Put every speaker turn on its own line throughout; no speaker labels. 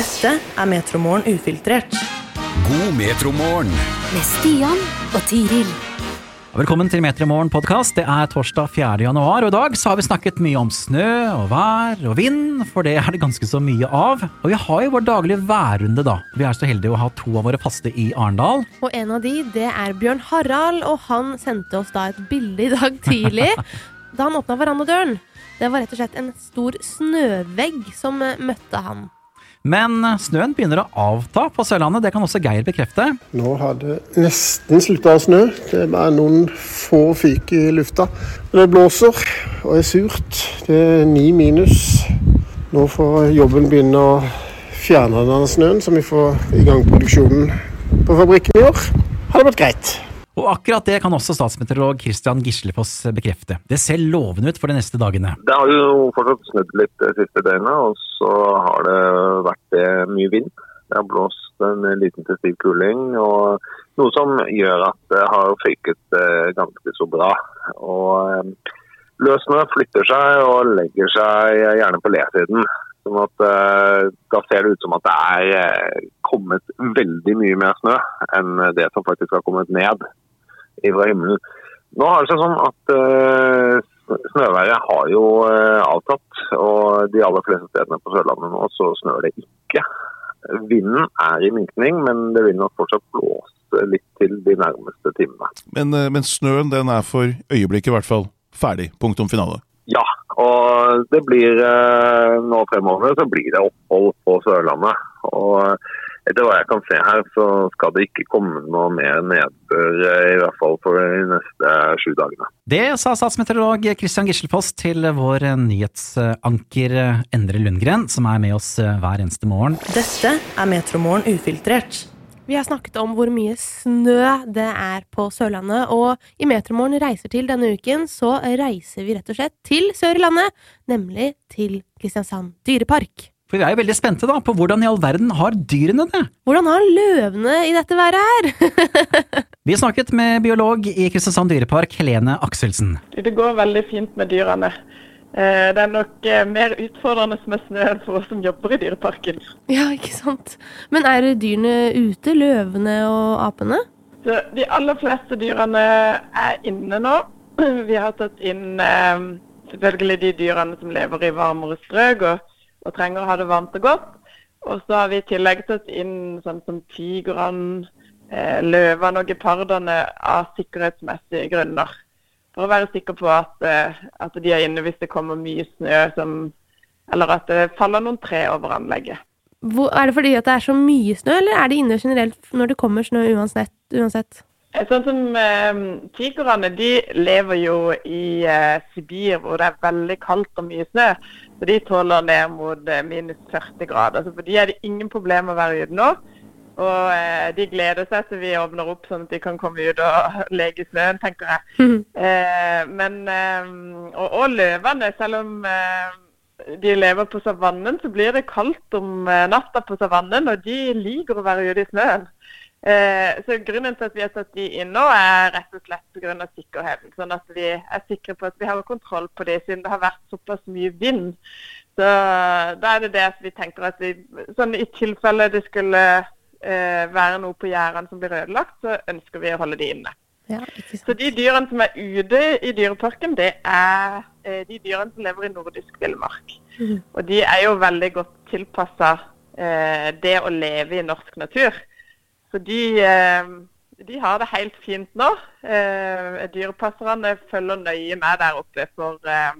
Dette er Metromorgen ufiltrert.
God metromorgen.
med Stian og Tiril.
Velkommen til Metromorgen podkast. Det er torsdag 4. januar, og i dag så har vi snakket mye om snø og vær og vind, for det er det ganske så mye av. Og vi har jo vår daglige værrunde, da. Vi er så heldige å ha to av våre faste i Arendal.
Og en av de, det er Bjørn Harald, og han sendte oss da et bilde i dag tidlig da han åpna verandadøren. Det var rett og slett en stor snøvegg som møtte han.
Men snøen begynner å avta på Sørlandet, det kan også Geir bekrefte.
Nå har det nesten slutta å snø. Det er bare noen få fyk i lufta. Det blåser og er surt. Det er ni minus. Nå får jobben begynne å fjerne denne snøen, så vi får i gang produksjonen på fabrikken i år. Har det vært greit.
Og akkurat det kan også statsmeteorolog Christian Gislefoss bekrefte. Det ser lovende ut for de neste dagene.
Det har jo fortsatt snudd litt det siste døgnet, og så har det vært eh, mye vind. Det har blåst en liten til stiv kuling, og noe som gjør at det har føyket eh, ganske så bra. Og løsene flytter seg og legger seg gjerne på lesiden. Sånn at eh, Da ser det ut som at det er eh, kommet veldig mye mer snø enn det som faktisk har kommet ned fra himmelen. Nå har det seg sånn at uh, snøværet har jo uh, avtatt, og de aller fleste stedene på Sørlandet nå så snør det ikke. Vinden er i minkning, men det vil nok fortsatt blåse litt til de nærmeste timene.
Men, uh, men snøen den er for øyeblikket i hvert fall ferdig. Punktum finale.
Ja, og det blir nå fremover så blir det opphold på Sørlandet. Og etter hva jeg kan se her, så skal det ikke komme noe mer nedbør, eh, i hvert fall for de neste sju dagene.
Det sa statsmeteorolog Christian Gislefoss til vår nyhetsanker Endre Lundgren, som er med oss hver eneste morgen.
Dette er Metromorgen ufiltrert.
Vi har snakket om hvor mye snø det er på Sørlandet, og i Metromorgen reiser til denne uken, så reiser vi rett og slett til sør i landet, nemlig til Kristiansand dyrepark.
For vi er jo veldig spente da på hvordan i all verden har dyrene det.
Hvordan har løvene i dette været her?
Vi snakket med biolog i Kristiansand dyrepark, Helene Akselsen.
Det går veldig fint med dyrene. Eh, Det er nok eh, mer utfordrende med snø enn for oss som jobber i dyreparken.
ja, ikke sant. Men er dyrene ute, løvene og apene?
Så de aller fleste dyrene er inne nå. Vi har tatt inn eh, selvfølgelig de dyrene som lever i varmere strøk og, og trenger å ha det varmt og godt. Og så har vi i tillegg tatt inn sånn som tigrene, eh, løvene og gepardene av sikkerhetsmessige grunner. For å være sikker på at, eh, at de er inne hvis det kommer mye snø som Eller at det faller noen tre over anlegget.
Hvor, er det fordi det er så mye snø, eller er de inne generelt når det kommer snø uansett? uansett?
Eh, Sånn som eh, tigrene, de lever jo i eh, Sibir hvor det er veldig kaldt og mye snø. Så de tåler ned mot eh, minus 40 grader. Så for de er det ingen problem å være ute nå. Og eh, de gleder seg til vi åpner opp sånn at de kan komme ut og leke i snøen, tenker jeg. Eh, men eh, og, og løvene, selv om eh, de lever på savannen, så blir det kaldt om eh, natta på savannen, og de liker å være ute i snøen. Eh, så Grunnen til at vi har tatt de inn nå, er rett og slett pga. sikkerheten. Sånn at vi er sikre på at vi har kontroll på det, siden det har vært såpass mye vind. Så Da er det det at vi tenker at vi, sånn i tilfelle det skulle eh, være noe på gjerdene som blir ødelagt, så ønsker vi å holde de inne.
Ja.
Så de dyrene som er ute i dyreparken, det er eh, de dyrene som lever i nordisk villmark. Og de er jo veldig godt tilpassa eh, det å leve i norsk natur. Så de, eh, de har det helt fint nå. Eh, dyrepasserne følger nøye med der oppe, for eh,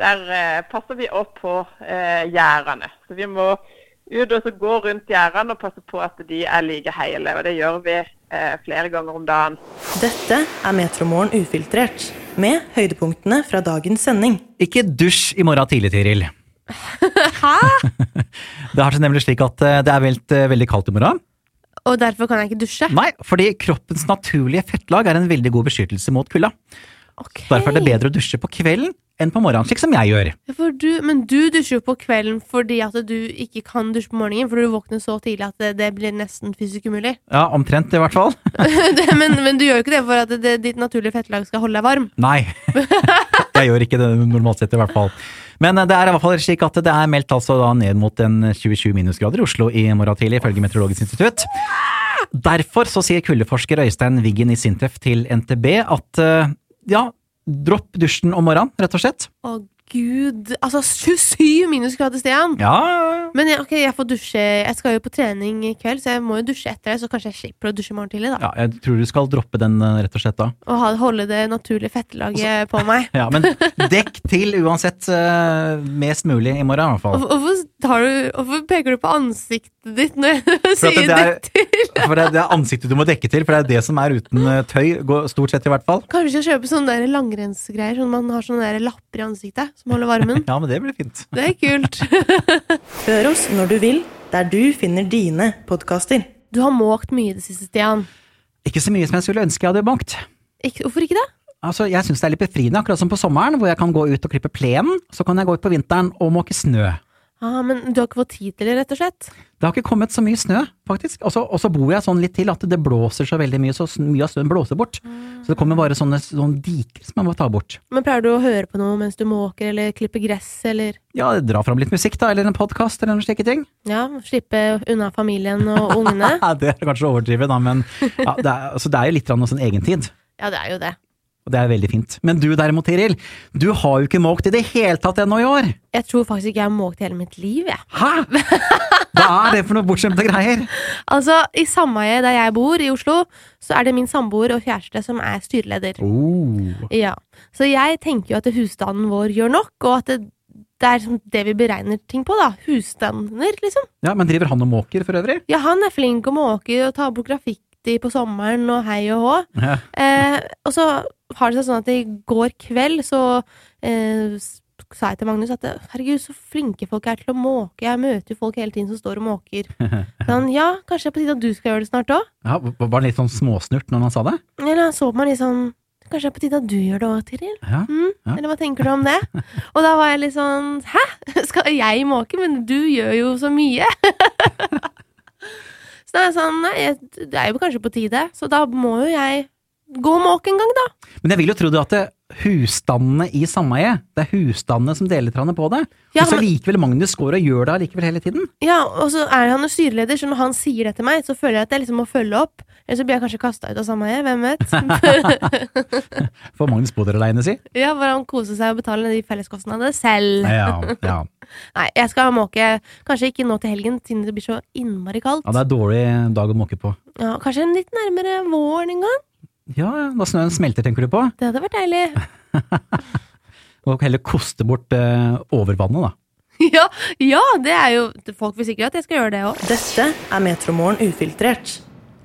der passer vi opp på eh, gjerdene. Så vi må ut og så gå rundt gjerdene og passe på at de er like hele. Og det gjør vi flere ganger om dagen.
Dette er Metromorgen ufiltrert. Med høydepunktene fra dagens sending.
Ikke dusj i morgen tidlig, Tiril. Hæ? det har seg nemlig slik at det er veldig, veldig kaldt i morgen.
Og derfor kan jeg ikke dusje?
Nei, fordi kroppens naturlige fettlag er en veldig god beskyttelse mot kulda.
Okay.
Derfor er det bedre å dusje på kvelden enn på morgenen, slik som jeg gjør.
For du, men du dusjer jo på kvelden fordi at du ikke kan dusje på morgenen, fordi du våkner så tidlig at det, det blir nesten fysisk umulig.
Ja, omtrent i hvert fall.
det, men, men du gjør jo ikke det for at det, ditt naturlige fettlag skal holde deg varm.
Nei. Jeg gjør ikke det normalt sett, i hvert fall. Men eh, det er i hvert fall slik at det er meldt altså ned mot en 27 minusgrader i Oslo i morgen tidlig, ifølge Meteorologisk institutt. Derfor så sier kuldeforsker Øystein Wiggen i Sintef til NTB at eh, ja, dropp dusjen om morgenen, rett og slett.
Å gud. Altså 27 minusgrader, Stian!
Ja,
Men jeg, ok, jeg får dusje Jeg skal jo på trening i kveld, så jeg må jo dusje etter det. Så kanskje jeg slipper å dusje i morgen tidlig, da.
ja, jeg tror du skal droppe den, eh, rett og slett da.
Og ha, holde det naturlige fettlaget på meg.
Ja, men dekk til uansett uh, mest mulig i morgen, i hvert fall.
Hvorfor, du, hvorfor peker du på ansiktet ditt når jeg sier
det er-
dekk til?
For det, er ansiktet du må dekke til, for det er det som er uten eh, tøy, stort sett i hvert fall.
Kanskje kjøpe sånne der langrennsgreier, sånn man har sånne der lapper i ansiktet som holder varmen.
Ja, men det blir fint.
Det er kult.
Hør oss når du vil, der du finner dine podkaster.
Du har måkt mye i det siste, Stian.
Ikke så mye som jeg skulle ønske jeg hadde måkt.
Ikke, hvorfor ikke det?
Altså, jeg syns det er litt befriende, akkurat som på sommeren, hvor jeg kan gå ut og klippe plenen. Så kan jeg gå ut på vinteren og måke snø.
Ah, men du har ikke fått tid til det, rett og slett?
Det har ikke kommet så mye snø, faktisk. Og så bor jeg sånn litt til at det blåser så veldig mye, så mye av snøen blåser bort. Så det kommer bare sånne, sånne diker som jeg må ta bort.
Men pleier du å høre på noe mens du måker, eller klipper gress, eller
Ja, dra fram litt musikk, da, eller en podkast, eller noen slike ting.
ja, slippe unna familien og ungene?
Det er kanskje å overdrive, da, men ja, det, er, altså, det er jo litt sånn egentid.
Ja, det er jo det.
Og det er veldig fint. Men du derimot, Tiril, du har jo ikke måkt i det hele tatt ennå i år!
Jeg tror faktisk ikke jeg har måkt hele mitt liv, jeg.
Hæ?! Hva er det for noe bortskjemte greier?
Altså, i sameiet der jeg bor, i Oslo, så er det min samboer og kjæreste som er styreleder.
Oh.
Ja. Så jeg tenker jo at husstanden vår gjør nok, og at det, det er liksom det vi beregner ting på, da. Husstander, liksom.
Ja, men driver han og måker for øvrig?
Ja, han er flink og måker og tar bort graffiti på sommeren og hei og hå.
Ja.
Eh, og så har det seg sånn at i går kveld så eh, sa jeg til Magnus at herregud, så flinke folk er til å måke. Jeg møter jo folk hele tiden som står og måker. Så han, ja, kanskje det er på tide at du skal gjøre det snart òg?
Ja, var han litt sånn småsnurt når han sa det?
Eller han så på meg litt sånn Kanskje det er på tide at du gjør det òg, Tiril?
Ja.
Mm?
Ja.
Eller hva tenker du om det? Og da var jeg litt sånn Hæ? Skal jeg måke? Men du gjør jo så mye. så det er sånn Nei, det er jo kanskje på tide. Så da må jo jeg gå og måke en gang, da.
Men jeg vil jo tro det at det, husstandene i sameiet, det er husstandene som deler hverandre på det.
Ja,
og så likevel Magnus går og gjør det allikevel hele tiden.
Ja, og så er han jo styreleder, så når han sier det til meg, så føler jeg at jeg liksom må følge opp. Eller så blir jeg kanskje kasta ut av sameiet, hvem vet?
For Magnus bo der aleine, si.
ja, bare han koser seg og betaler de felleskostnadene selv.
Ja, ja.
Nei, jeg skal måke kanskje ikke nå til helgen, siden det blir så innmari kaldt.
ja, det er dårlig dag å måke på.
Ja, kanskje en litt nærmere våren en gang?
Ja, da snøen smelter, tenker du på?
Det hadde vært deilig.
Og heller koste bort eh, overvannet, da.
ja, ja, det er jo Folk vil sikkert at jeg skal gjøre det òg.
Dette er Metromorgen ufiltrert.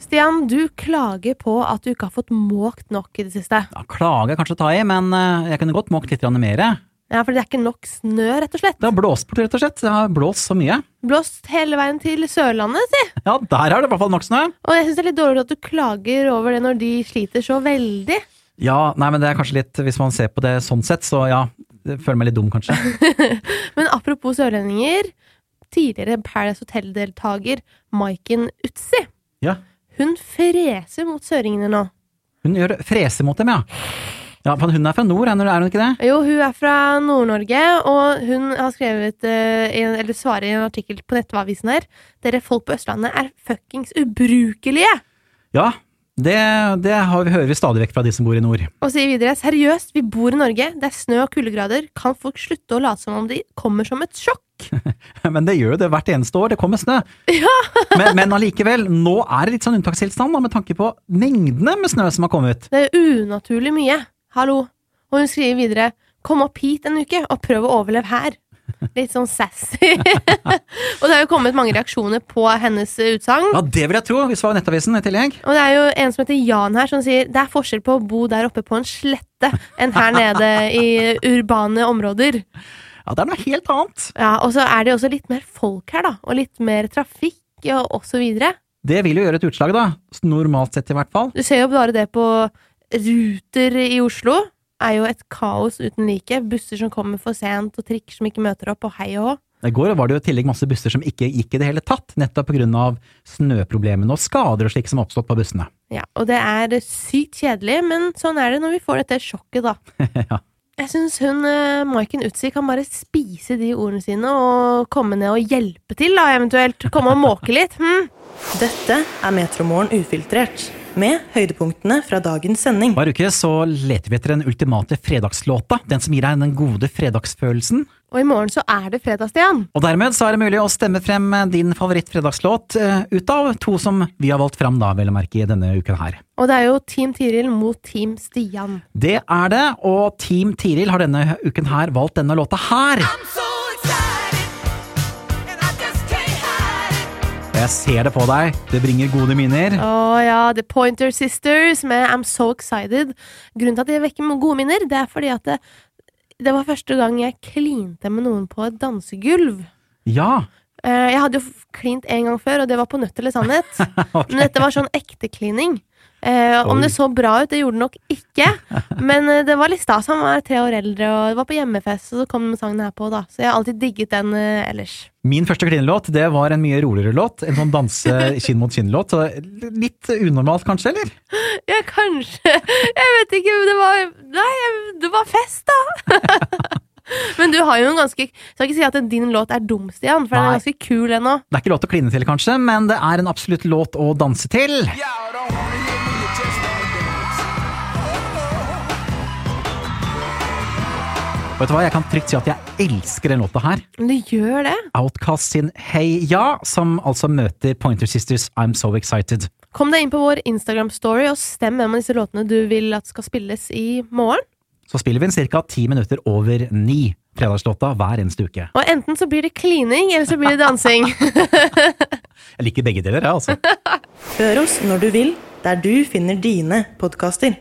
Stian, du klager på at du ikke har fått måkt nok i det siste.
Ja, klage er kanskje å ta i, men eh, jeg kunne godt måkt litt grann mer.
Ja, For det er ikke nok snø, rett og slett.
Det har blåst bort, rett og slett. Det har blåst så mye.
Blåst hele veien til Sørlandet, si.
Ja, der er det i hvert fall nok snø.
Og jeg syns det er litt dårlig at du klager over det når de sliter så veldig.
Ja, nei, men det er kanskje litt, hvis man ser på det sånn sett, så ja. Jeg føler meg litt dum, kanskje.
Men apropos sørlendinger. Tidligere Paradise Hotel-deltaker Maiken Utsi.
Ja.
Hun freser mot søringene nå.
Hun gjør freser mot dem, ja. Ja, for Hun er fra nord, er hun ikke det?
Jo, hun er fra Nord-Norge, og hun har skrevet, eh, eller svarer i en artikkel på Nettavisen her Dere folk på Østlandet er fuckings ubrukelige!
Ja, det, det har vi, hører vi stadig vekk fra de som bor i nord.
Og sier videre seriøst, vi bor i Norge, det er snø og kuldegrader, kan folk slutte å late som om de kommer som et sjokk?
Men det gjør jo det hvert eneste år, det kommer snø. Men, men allikevel, nå er det litt sånn unntakstilstand da, med tanke på mengdene med snø som har kommet.
Det er unaturlig mye. Hallo. Og hun skriver videre Kom opp hit en uke og prøv å overleve her. Litt sånn sassy. og det har jo kommet mange reaksjoner på hennes utsagn.
Ja, det vil jeg tro, hvis det var Nettavisen i tillegg.
Og det er jo en som heter Jan her, som sier det er forskjell på å bo der oppe på en slette enn her nede i urbane områder.
Ja, det er noe helt annet.
Ja, Og så er det også litt mer folk her, da. Og litt mer trafikk og og så videre.
Det vil jo gjøre et utslag, da. Normalt sett, i hvert fall.
Du ser jo bare det på Ruter i Oslo. Er jo et kaos uten like. Busser som kommer for sent, og trikker som ikke møter opp, og hei og hå.
I går var det jo i tillegg masse busser som ikke gikk i det hele tatt, nettopp på grunn av snøproblemene og skader og slik som har oppstått på bussene.
Ja, og det er sykt kjedelig, men sånn er det når vi får dette sjokket, da.
ja.
Jeg syns hun eh, Maiken Utsi kan bare spise de ordene sine og komme ned og hjelpe til, da, eventuelt. Komme og måke litt. Hm?
Dette er Metromorgen ufiltrert, med høydepunktene fra dagens sending.
Hver uke så leter vi etter den ultimate fredagslåta, den som gir deg den gode fredagsfølelsen.
Og i morgen så er det fredag, Stian.
Og dermed så er det mulig å stemme frem din favoritt-fredagslåt eh, ut av to som vi har valgt fram da, vel å merke, denne uken her.
Og det er jo Team Tiril mot Team Stian.
Det er det, og Team Tiril har denne uken her valgt denne låta her. Jeg ser det på deg, det bringer gode minner.
Å ja, The Pointer Sisters med I'm So Excited. Grunnen til at det vekker gode minner, det er fordi at det, det var første gang jeg klinte med noen på et dansegulv.
Ja,
Eh, Jeg hadde jo klint en gang før, og det var på Nødt eller sannhet.
okay.
Men dette var sånn ekte klining. Eh, om det så bra ut, det gjorde det nok ikke. Men eh, det var litt stas. Han var tre år eldre, og det var på hjemmefest, og så kom sangen her på, da. Så jeg har alltid digget den eh, ellers.
Min første klinelåt det var en mye roligere låt. En sånn danse kinn mot kinn-låt. Litt unormalt kanskje, eller?
Ja, kanskje. Jeg vet ikke. Det var Nei, det var fest, da! Men du har jo en ganske Skal ikke si at din låt er dum, Stian, for den er ganske kul ennå.
Det er ikke låt å kline til, kanskje, men det er en absolutt låt å danse til. Vet du hva, Jeg kan trygt si at jeg elsker den låta her.
Men du gjør det.
Outcast sin Hey Ja, som altså møter Pointer Sisters I'm So Excited.
Kom deg inn på vår Instagram-story og stem hvem av disse låtene du vil at skal spilles i morgen.
Så spiller vi den ca. ti minutter over ni, fredagslåta, hver eneste uke.
Og enten så blir det klining, eller så blir det dansing.
Jeg liker begge deler, jeg, altså.
Hør oss når du vil, der du finner dine podkaster.